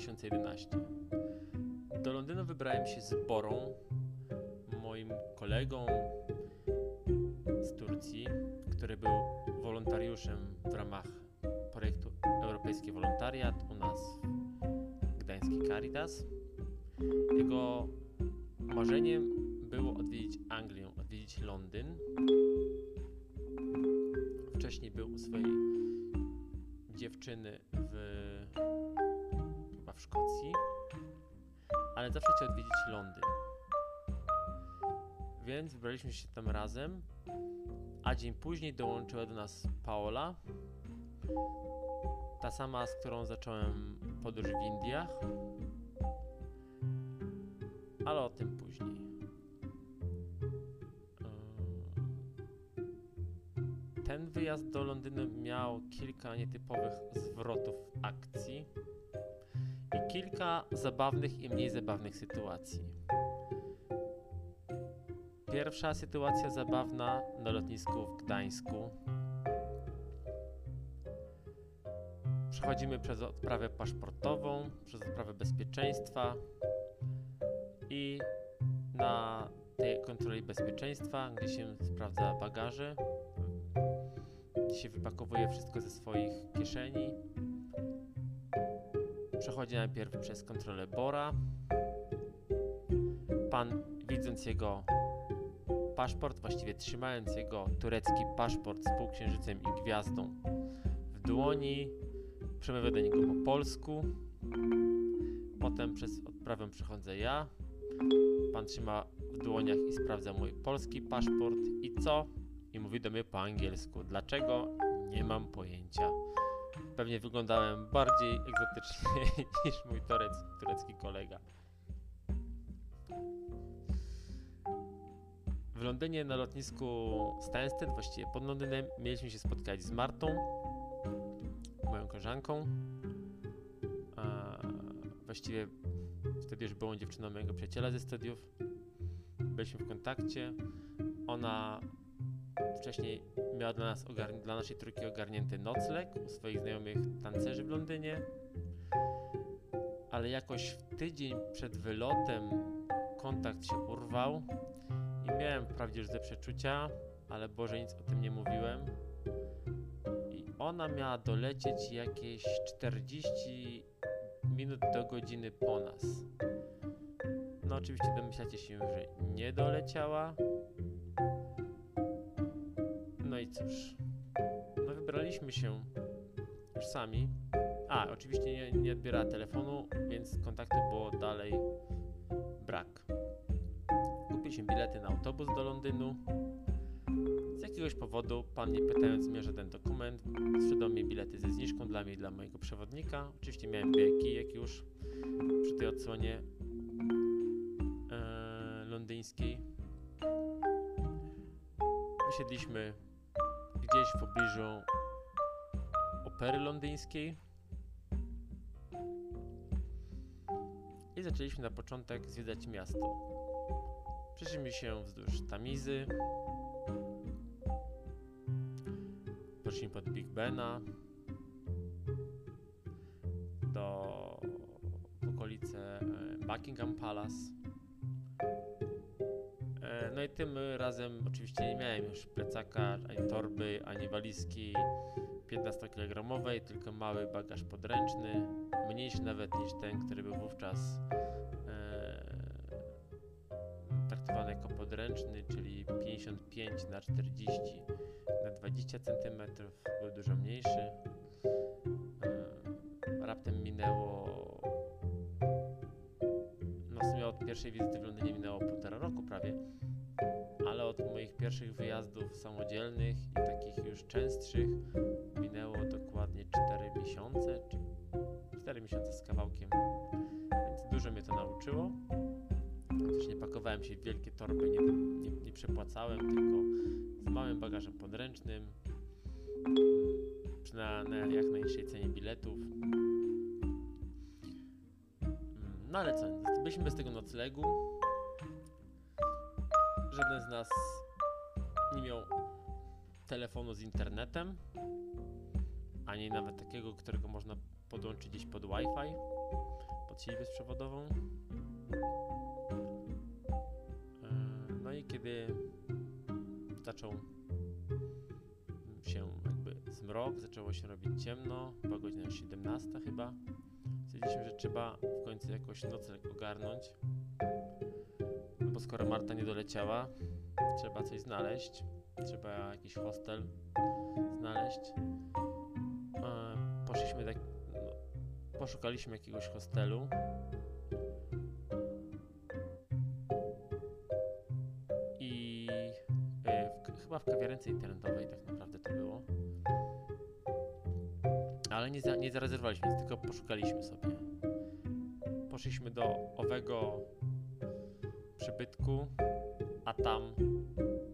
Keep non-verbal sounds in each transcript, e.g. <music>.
2011. Do Londynu wybrałem się z Borą, moim kolegą z Turcji, który był wolontariuszem w ramach projektu Europejski Wolontariat u nas Gdański Caritas. Jego marzeniem zawsze chciał odwiedzić Londyn. Więc wybraliśmy się tam razem, a dzień później dołączyła do nas Paola, ta sama, z którą zacząłem podróż w Indiach, ale o tym później. Ten wyjazd do Londynu miał kilka nietypowych zwrotów akcji kilka zabawnych i mniej zabawnych sytuacji. Pierwsza sytuacja zabawna na lotnisku w Gdańsku. Przechodzimy przez odprawę paszportową, przez odprawę bezpieczeństwa i na tej kontroli bezpieczeństwa, gdzie się sprawdza bagaże, gdzie się wypakowuje wszystko ze swoich kieszeni. Przechodzi najpierw przez kontrolę Bora. Pan, widząc jego paszport, właściwie trzymając jego turecki paszport z półksiężycem i gwiazdą w dłoni, przemawia do niego po polsku. Potem przez odprawę przechodzę ja. Pan trzyma w dłoniach i sprawdza mój polski paszport. I co? I mówi do mnie po angielsku. Dlaczego? Nie mam pojęcia. Pewnie wyglądałem bardziej egzotycznie <laughs> niż mój torec, turecki kolega. W Londynie na lotnisku Stansted, właściwie pod Londynem, mieliśmy się spotkać z Martą, moją koleżanką. A właściwie wtedy już byłą dziewczyną mojego przyjaciela ze studiów. Byliśmy w kontakcie. Ona wcześniej miała dla nas dla naszej trójki ogarnięty nocleg u swoich znajomych tancerzy w Londynie. Ale jakoś w tydzień przed wylotem kontakt się urwał i miałem wprawdzie ze przeczucia, ale Boże nic o tym nie mówiłem. I ona miała dolecieć jakieś 40 minut do godziny po nas. No oczywiście domyślacie się, że nie doleciała. I cóż. No wybraliśmy się już sami. A, oczywiście nie, nie odbierała telefonu, więc kontaktu było dalej brak. Kupiliśmy bilety na autobus do Londynu. Z jakiegoś powodu pan nie pytając mnie żaden dokument, sprzedał mi bilety ze zniżką dla mnie i dla mojego przewodnika. Oczywiście miałem jak już przy tej odsłonie e, londyńskiej. Wysiedliśmy gdzieś w pobliżu opery londyńskiej. I zaczęliśmy na początek zwiedzać miasto. Przeszliśmy się wzdłuż Tamizy. Poszliśmy pod Big Bena. Do okolice e, Buckingham Palace. E, No i tym razem oczywiście nie miałem już plecaka, ani torby, ani walizki 15-kilogramowej, tylko mały bagaż podręczny, mniejszy nawet niż ten, który był wówczas e, traktowany jako podręczny, czyli 55 na 40 na 20 cm, był dużo mniejszy. E, raptem minęło, no od pierwszej wizyty w Londynie minęło półtora roku prawie, ale od moich pierwszych wyjazdów samodzielnych i takich już częstszych minęło dokładnie 4 miesiące, czy 4 miesiące z kawałkiem, więc dużo mnie to nauczyło. Też nie pakowałem się w wielkie torby, nie, nie, nie przepłacałem, tylko z małym bagażem podręcznym, na, na jak najniższej cenie biletów. No ale co, byliśmy bez tego noclegu. Żaden z nas nie miał telefonu z internetem, ani nawet takiego, którego można podłączyć gdzieś pod Wi-Fi. włączyli bezprzewodową. E, No i kiedy zaczął się jakby zmrok, zaczęło się robić ciemno, była godzina 17 chyba. Stwierdziliśmy, że trzeba w końcu jakoś nocleg ogarnąć. Bo skoro Marta nie doleciała, trzeba coś znaleźć. Trzeba jakiś hostel znaleźć. E, Poszliśmy tak, no, poszukaliśmy jakiegoś hostelu. I e, w, chyba w kawiarence internetowej tak naprawdę to było. Ale nie, za, nie zarezerwowaliśmy, tylko poszukaliśmy sobie. Poszliśmy do owego przybytku, a tam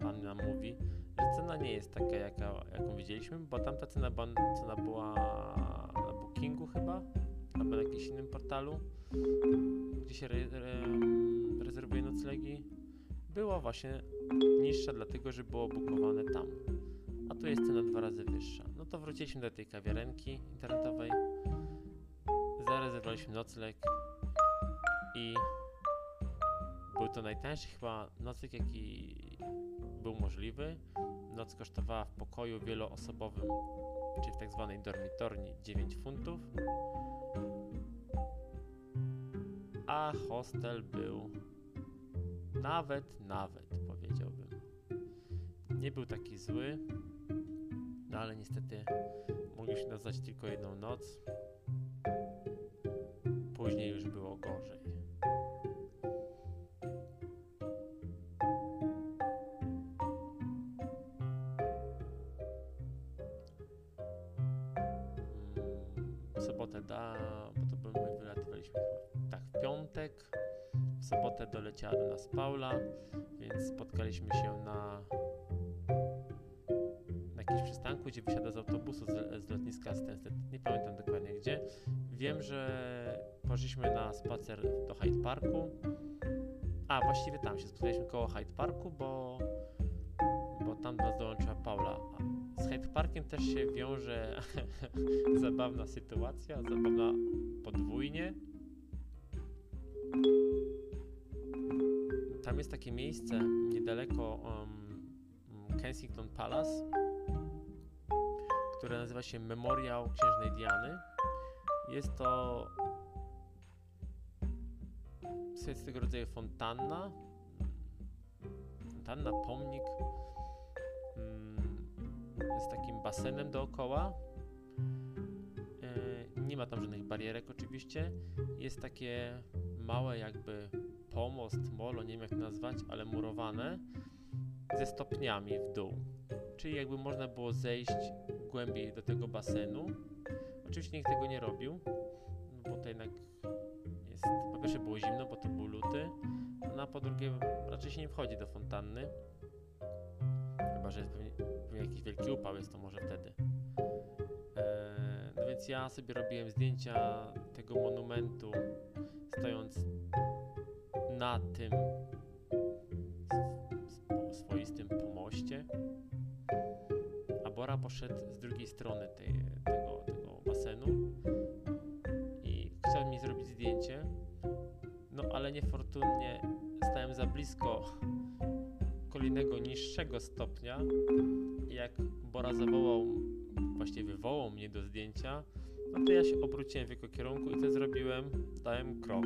pan nam mówi, że cena nie jest taka, jaka, jaką widzieliśmy, bo tamta cena, była- cena była na Bookingu chyba, albo na jakimś innym portalu, gdzie się re, re, rezerwuje noclegi, była właśnie niższa, dlatego że było bukowane tam. A tu jest cena dwa razy wyższa. No to wróciliśmy do tej kawiarenki internetowej, zarezerwowaliśmy nocleg i był to najtańszy chyba nocleg, jaki był możliwy. Noc kosztowała w pokoju wieloosobowym, czyli w tak zwanej dormitorni 9 funtów. A hostel był nawet, nawet powiedziałbym. Nie był taki zły, no ale niestety mogliśmy dostać tylko jedną noc. Sobotę doleciała do nas Paula, więc spotkaliśmy się na, na jakimś przystanku, gdzie wysiada z autobusu z, z lotniska Stansted. Nie pamiętam dokładnie gdzie. Wiem, że poszliśmy na spacer do Hyde Parku. A, właściwie tam się spotkaliśmy koło Hyde Parku, bo, bo tam do nas dołączyła Paula. A z Hyde Parkiem też się wiąże <laughs> zabawna sytuacja, zabawna podwójnie. Tam jest takie miejsce niedaleko um, Kensington Palace, które nazywa się Memoriał Księżnej Diany. Jest to swego rodzaju fontanna, fontanna, pomnik mm, z takim basenem dookoła. E, Nie ma tam żadnych barierek oczywiście. Jest takie małe jakby pomost, molo, nie wiem jak to nazwać, ale murowane ze stopniami w dół. Czyli jakby można było zejść głębiej do tego basenu. Oczywiście nikt tego nie robił, bo to jednak jest, po pierwsze było zimno, bo to był luty, no a po drugie raczej się nie wchodzi do fontanny. Chyba, że jest pewnie, pewnie jakiś wielki upał jest to może wtedy. Eee, no więc ja sobie robiłem zdjęcia tego monumentu stojąc na tym swoistym pomoście. A Bora poszedł z drugiej strony tej, tego, tego basenu i chciał mi zrobić zdjęcie. No ale niefortunnie stałem za blisko kolejnego niższego stopnia. Jak Bora zawołał, właściwie wywołał mnie do zdjęcia, no to ja się obróciłem w jego kierunku i to zrobiłem, dałem krok.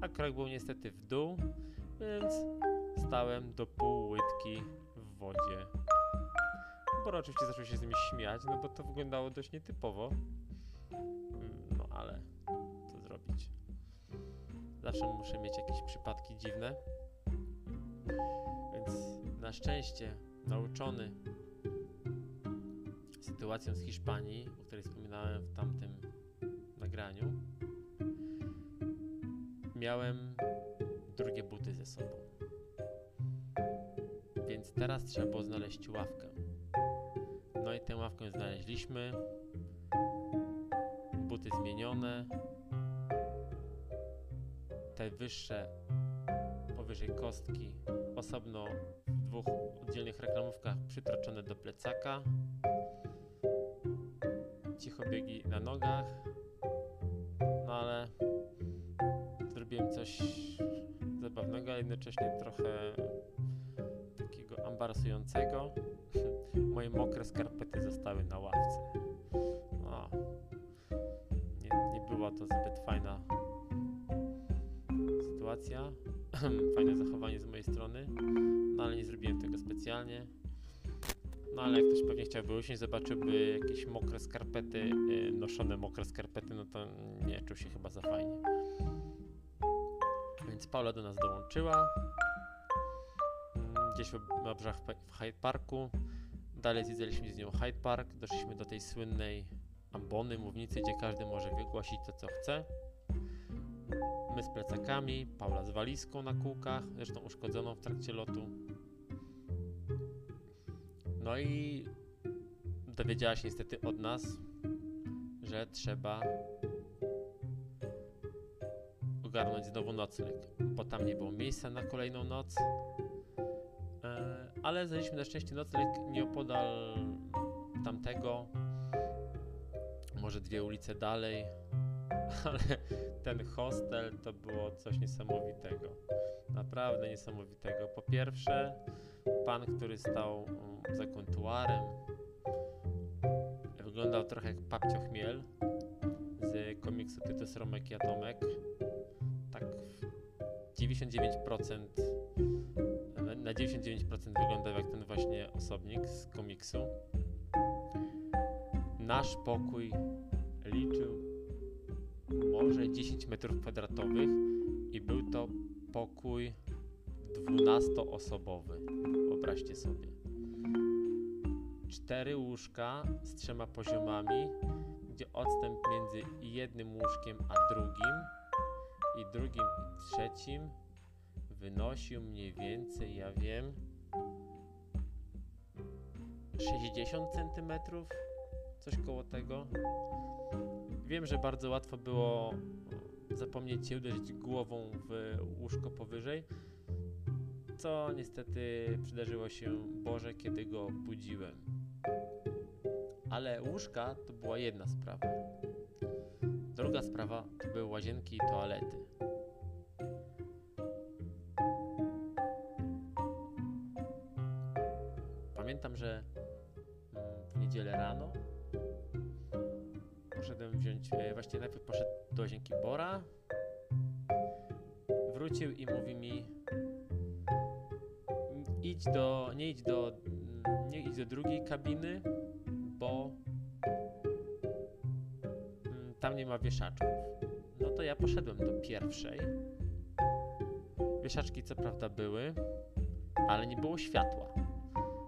A krok był niestety w dół, więc stałem do pół łydki w wodzie. Bora oczywiście zaczął się z nimi śmiać, no bo to wyglądało dość nietypowo. No ale co zrobić? Zawsze muszę mieć jakieś przypadki dziwne. Więc na szczęście nauczony sytuacją z Hiszpanii, o której wspominałem w tamtym nagraniu, miałem drugie buty ze sobą. Więc teraz trzeba było znaleźć ławkę. No i tę ławkę znaleźliśmy. Buty zmienione. Te wyższe powyżej kostki osobno w dwóch oddzielnych reklamówkach przytroczone do plecaka. Cicho biegi na nogach. No ale coś zabawnego, ale jednocześnie trochę takiego embarasującego. <laughs> Moje mokre skarpety zostały na ławce. No, nie, nie była to zbyt fajna sytuacja. <clears throat> Fajne zachowanie z mojej strony, no ale nie zrobiłem tego specjalnie. No ale jak ktoś pewnie chciałby usiąść, zobaczyłby jakieś mokre skarpety, yy, noszone mokre skarpety, no to nie czuł się chyba za fajnie. Więc Paula do nas dołączyła. Mm, Gdzieś w, Pe- w Hyde Parku. Dalej zwiedzaliśmy z nią Hyde Park. Doszliśmy do tej słynnej ambony, mównicy, gdzie każdy może wygłosić to, co chce. My z plecakami, Paula z walizką na kółkach, zresztą uszkodzoną w trakcie lotu. No i dowiedziała się niestety od nas, że trzeba ogarnąć znowu nocleg, bo tam nie było miejsca na kolejną noc. E, ale znaleźliśmy na szczęście nocleg nieopodal tamtego, może dwie ulice dalej, <laughs> ale ten hostel to było coś niesamowitego. Naprawdę niesamowitego. Po pierwsze, pan, który stał mm, za kontuarem, wyglądał trochę jak Papcio Chmiel z komiksu Tytus Romek i Atomek. Tak w 99% na- na 99% wyglądał jak ten właśnie osobnik z komiksu. Nasz pokój liczył może 10 metrów kwadratowych i był to pokój 12-osobowy. Wyobraźcie sobie. Cztery łóżka z trzema poziomami, gdzie odstęp między jednym łóżkiem a drugim i drugim i trzecim wynosił mniej więcej, ja wiem, 60 centymetrów, coś koło tego. Wiem, że bardzo łatwo było zapomnieć się uderzyć głową w łóżko powyżej, co niestety przydarzyło się Boże, kiedy go budziłem. Ale łóżka to była jedna sprawa. Druga sprawa to były łazienki i toalety. Wziąć, e, właściwie najpierw poszedł do łazienki Bora, wrócił i mówi mi "Mm, idź do, nie idź do, nie idź do drugiej kabiny, bo mm, tam nie ma wieszaczków. No to ja poszedłem do pierwszej. Wieszaczki co prawda były, ale nie było światła.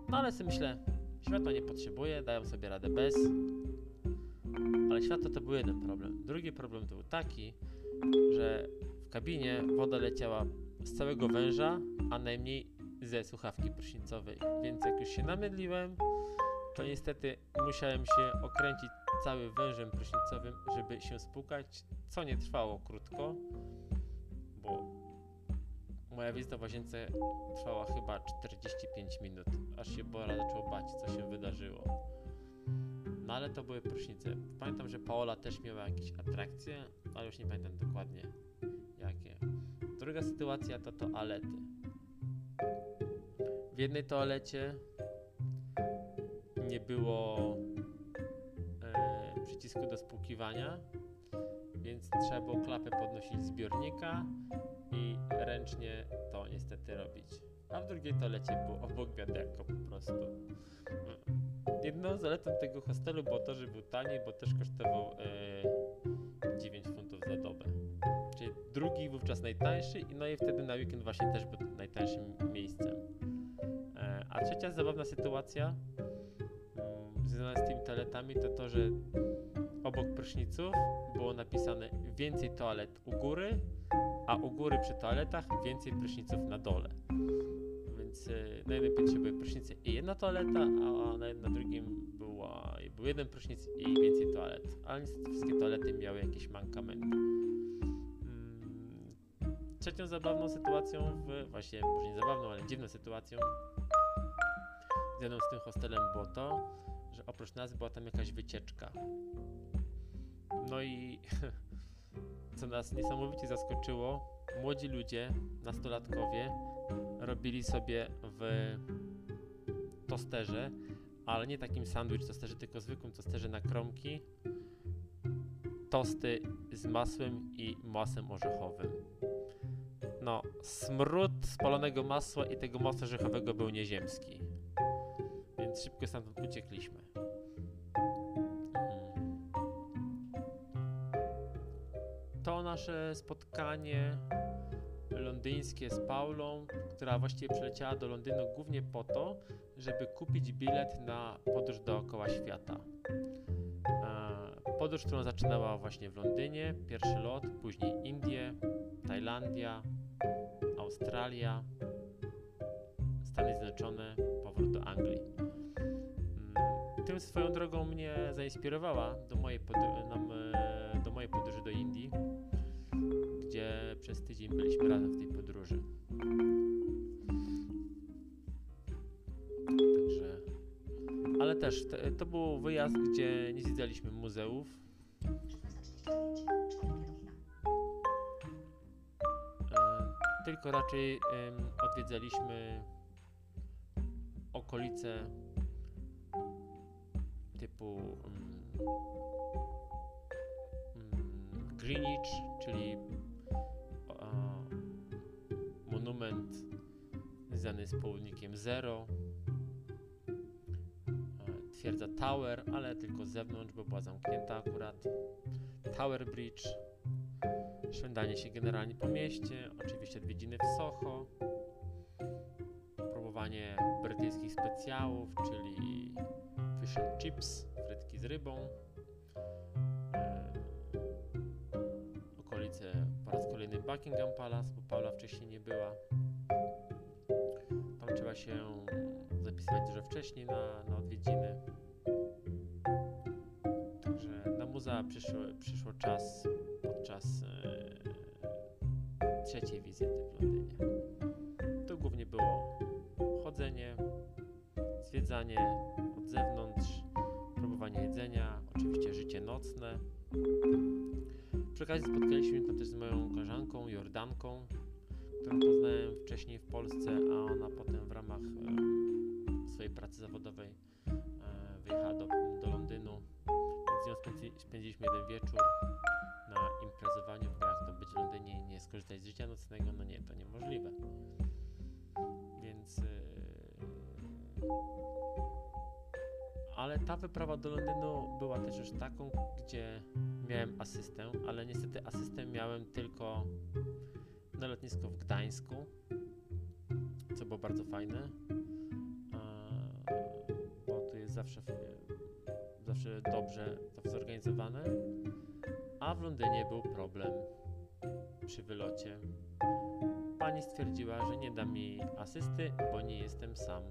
No ale sobie myślę, światła nie potrzebuję, dają sobie radę bez. Ale światło to był jeden problem. Drugi problem to był taki, że w kabinie woda leciała z całego węża, a najmniej ze słuchawki prysznicowej. Więc jak już się namydliłem, to niestety musiałem się okręcić całym wężem prysznicowym, żeby się spłukać, co nie trwało krótko, bo moja wizyta w łazience trwała chyba 45 minut, aż się Bora zaczął bać, co się. No ale to były prysznice. Pamiętam, że Paola też miała jakieś atrakcje, ale już nie pamiętam dokładnie jakie. Druga sytuacja to toalety. W jednej toalecie nie było e, przycisku do spłukiwania, więc trzeba było klapę podnosić zbiornika i ręcznie to niestety robić. A w drugiej toalecie było obok wiaderko po prostu. Jedną zaletą tego hostelu było to, że był tani, bo też kosztował e, 9 funtów za dobę. Czyli drugi wówczas najtańszy, no i wtedy na weekend właśnie też był najtańszym miejscem. E, a trzecia zabawna sytuacja mm, związana z tymi toaletami to to, że obok pryszniców było napisane więcej toalet u góry, a u góry przy toaletach więcej pryszniców na dole. Na jednym były prysznice i jedna toaleta, a na, na drugim była, był jeden prysznic i więcej toalet. Ale niestety wszystkie toalety miały jakieś mankamenty. Mm, Trzecią zabawną sytuacją, w, właśnie może nie zabawną, ale dziwną sytuacją związaną z tym hostelem było to, że oprócz nas była tam jakaś wycieczka. No i <laughs> co nas niesamowicie zaskoczyło, młodzi ludzie, nastolatkowie robili sobie w tosterze, ale nie takim sandwich tosterze, tylko zwykłym tosterze na kromki tosty z masłem i masłem orzechowym. No, smród spalonego masła i tego masła orzechowego był nieziemski. Więc szybko stamtąd uciekliśmy. To nasze spotkanie londyńskie z Paulą, która właściwie przyleciała do Londynu głównie po to, żeby kupić bilet na podróż dookoła świata. E, Podróż, którą zaczynała właśnie w Londynie, pierwszy lot, później Indie, Tajlandia, Australia, Stany Zjednoczone, powrót do Anglii. Mm, Tym swoją drogą mnie zainspirowała do mojej, e, do mojej podróży do Indii, gdzie przez tydzień byliśmy razem w tej podróży. Także, ale też te, to był wyjazd, gdzie nie zwiedzaliśmy muzeów. E, tylko raczej odwiedzaliśmy okolice typu mm, mm, Greenwich, czyli monument związany z południkiem Zero, e, twierdza Tower, ale tylko z zewnątrz, bo była zamknięta akurat, Tower Bridge, szwendanie się generalnie po mieście, oczywiście odwiedziny w Soho, próbowanie brytyjskich specjałów, czyli fish and chips, frytki z rybą, Buckingham Palace, bo Paula wcześniej nie była. Tam trzeba się zapisywać dużo wcześniej na, na odwiedziny. Także na muzea przyszło, przyszło czas podczas e, trzeciej wizyty w Londynie. To głównie było chodzenie, zwiedzanie od zewnątrz, próbowanie jedzenia, oczywiście życie nocne. Przy okazji spotkaliśmy się tam też z moją koleżanką Jordanką, którą poznałem wcześniej w Polsce, a ona potem w ramach e, swojej pracy zawodowej e, wyjechała do, do Londynu. Więc z nią spędzi, spędziliśmy jeden wieczór na imprezowaniu, bo jak to być w Londynie i nie skorzystać z życia nocnego, no nie, to niemożliwe. Więc... e, ale ta wyprawa do Londynu była też już taką, gdzie miałem asystę, ale niestety asystę miałem tylko na lotnisku w Gdańsku, co było bardzo fajne, bo tu jest zawsze, zawsze dobrze to zorganizowane, a w Londynie był problem przy wylocie. Pani stwierdziła, że nie da mi asysty, bo nie jestem sam.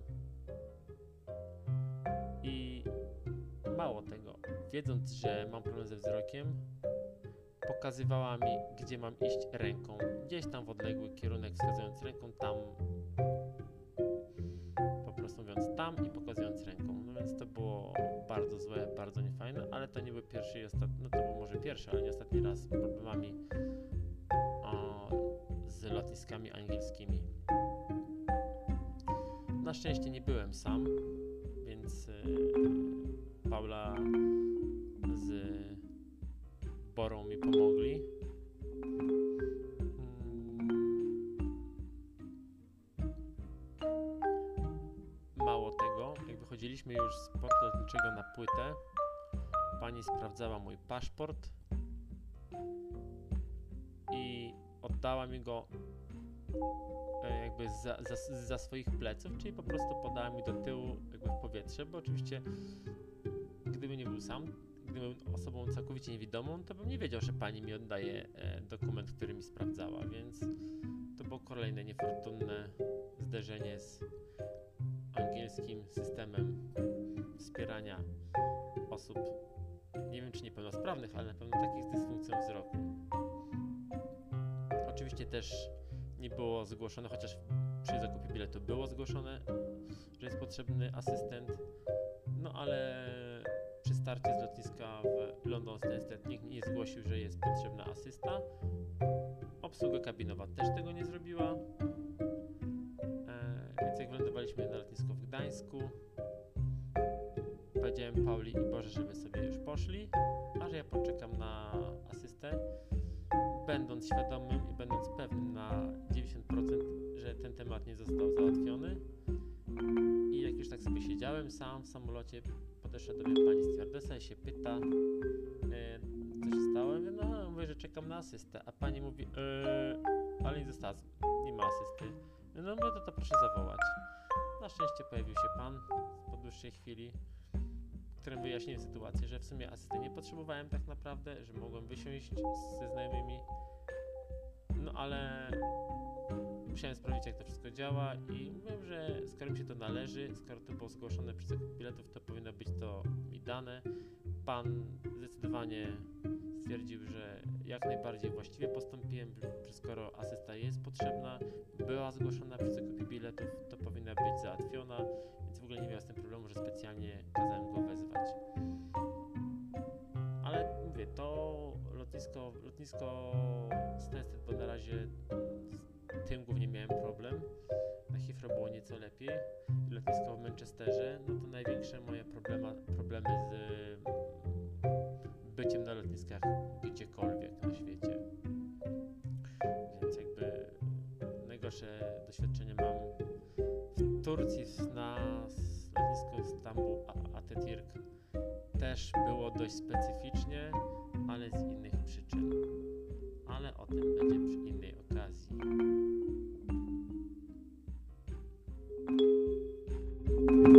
Mało tego, wiedząc, że mam problem ze wzrokiem, pokazywała mi, gdzie mam iść ręką. Gdzieś tam w odległy kierunek, wskazując ręką tam. Po prostu mówiąc tam i pokazując ręką. No więc to było bardzo złe, bardzo niefajne, ale to nie był pierwszy i ostatni, no to był może pierwszy, ale nie ostatni raz z problemami o, z lotniskami angielskimi. Na szczęście nie byłem sam, więc yy, Paula z Borą mi pomogli. Mm. Mało tego, jak wychodziliśmy już z portu lotniczego na płytę, pani sprawdzała mój paszport i oddała mi go e, jakby za, za, za swoich pleców, czyli po prostu podała mi do tyłu jakby w powietrze, bo oczywiście gdybym nie był sam, gdybym osobą całkowicie niewidomą, to bym nie wiedział, że pani mi oddaje e, dokument, który mi sprawdzała, więc to było kolejne niefortunne zderzenie z angielskim systemem wspierania osób, nie wiem czy niepełnosprawnych, ale na pewno takich z dysfunkcją wzroku. Oczywiście też nie było zgłoszone, chociaż przy zakupie biletu było zgłoszone, że jest potrzebny asystent, no ale starcie z lotniska w London nie zgłosił, że jest potrzebna asysta. Obsługa kabinowa też tego nie zrobiła. E, więc jak wylądowaliśmy na lotnisku w Gdańsku, powiedziałem Pauli i Boże, żeby sobie już poszli, a że ja poczekam na asystę, będąc świadomym i będąc pewnym na 90%, że ten temat nie został załatwiony. I jak już tak sobie siedziałem sam w samolocie, podeszła do mnie pani stewardessa i się pyta, e, co się stało. Ja mówię, no, mówię, że czekam na asystę, a pani mówi, e, ale nie została, nie ma asysty. No mówię, to, to proszę zawołać. Na szczęście pojawił się pan po dłuższej chwili, którym wyjaśniłem sytuację, że w sumie asysty nie potrzebowałem tak naprawdę, że mogłem wysiąść ze znajomymi, no ale musiałem sprawdzić, jak to wszystko działa i mówiłem, że skoro mi się to należy, skoro to było zgłoszone przy zakup biletów, to powinno być to mi dane. Pan zdecydowanie stwierdził, że jak najbardziej właściwie postąpiłem, skoro asysta jest potrzebna, była zgłoszona przy zakupie biletów, to powinna być załatwiona, więc w ogóle nie miał z tym problemu, że specjalnie kazałem go wezwać. Ale mówię, to lotnisko, lotnisko Stansted, bo na razie tym głównie miałem problem. Na Heathrow było nieco lepiej. Lotnisko w Manchesterze, no to największe moje problema, problemy z byciem na lotniskach gdziekolwiek na świecie. Więc jakby najgorsze doświadczenie mam w Turcji na lotnisku Istanbul A- Atatürk też było dość specyficznie, ale z innych przyczyn ale o tym będzie przy innej okazji. thank you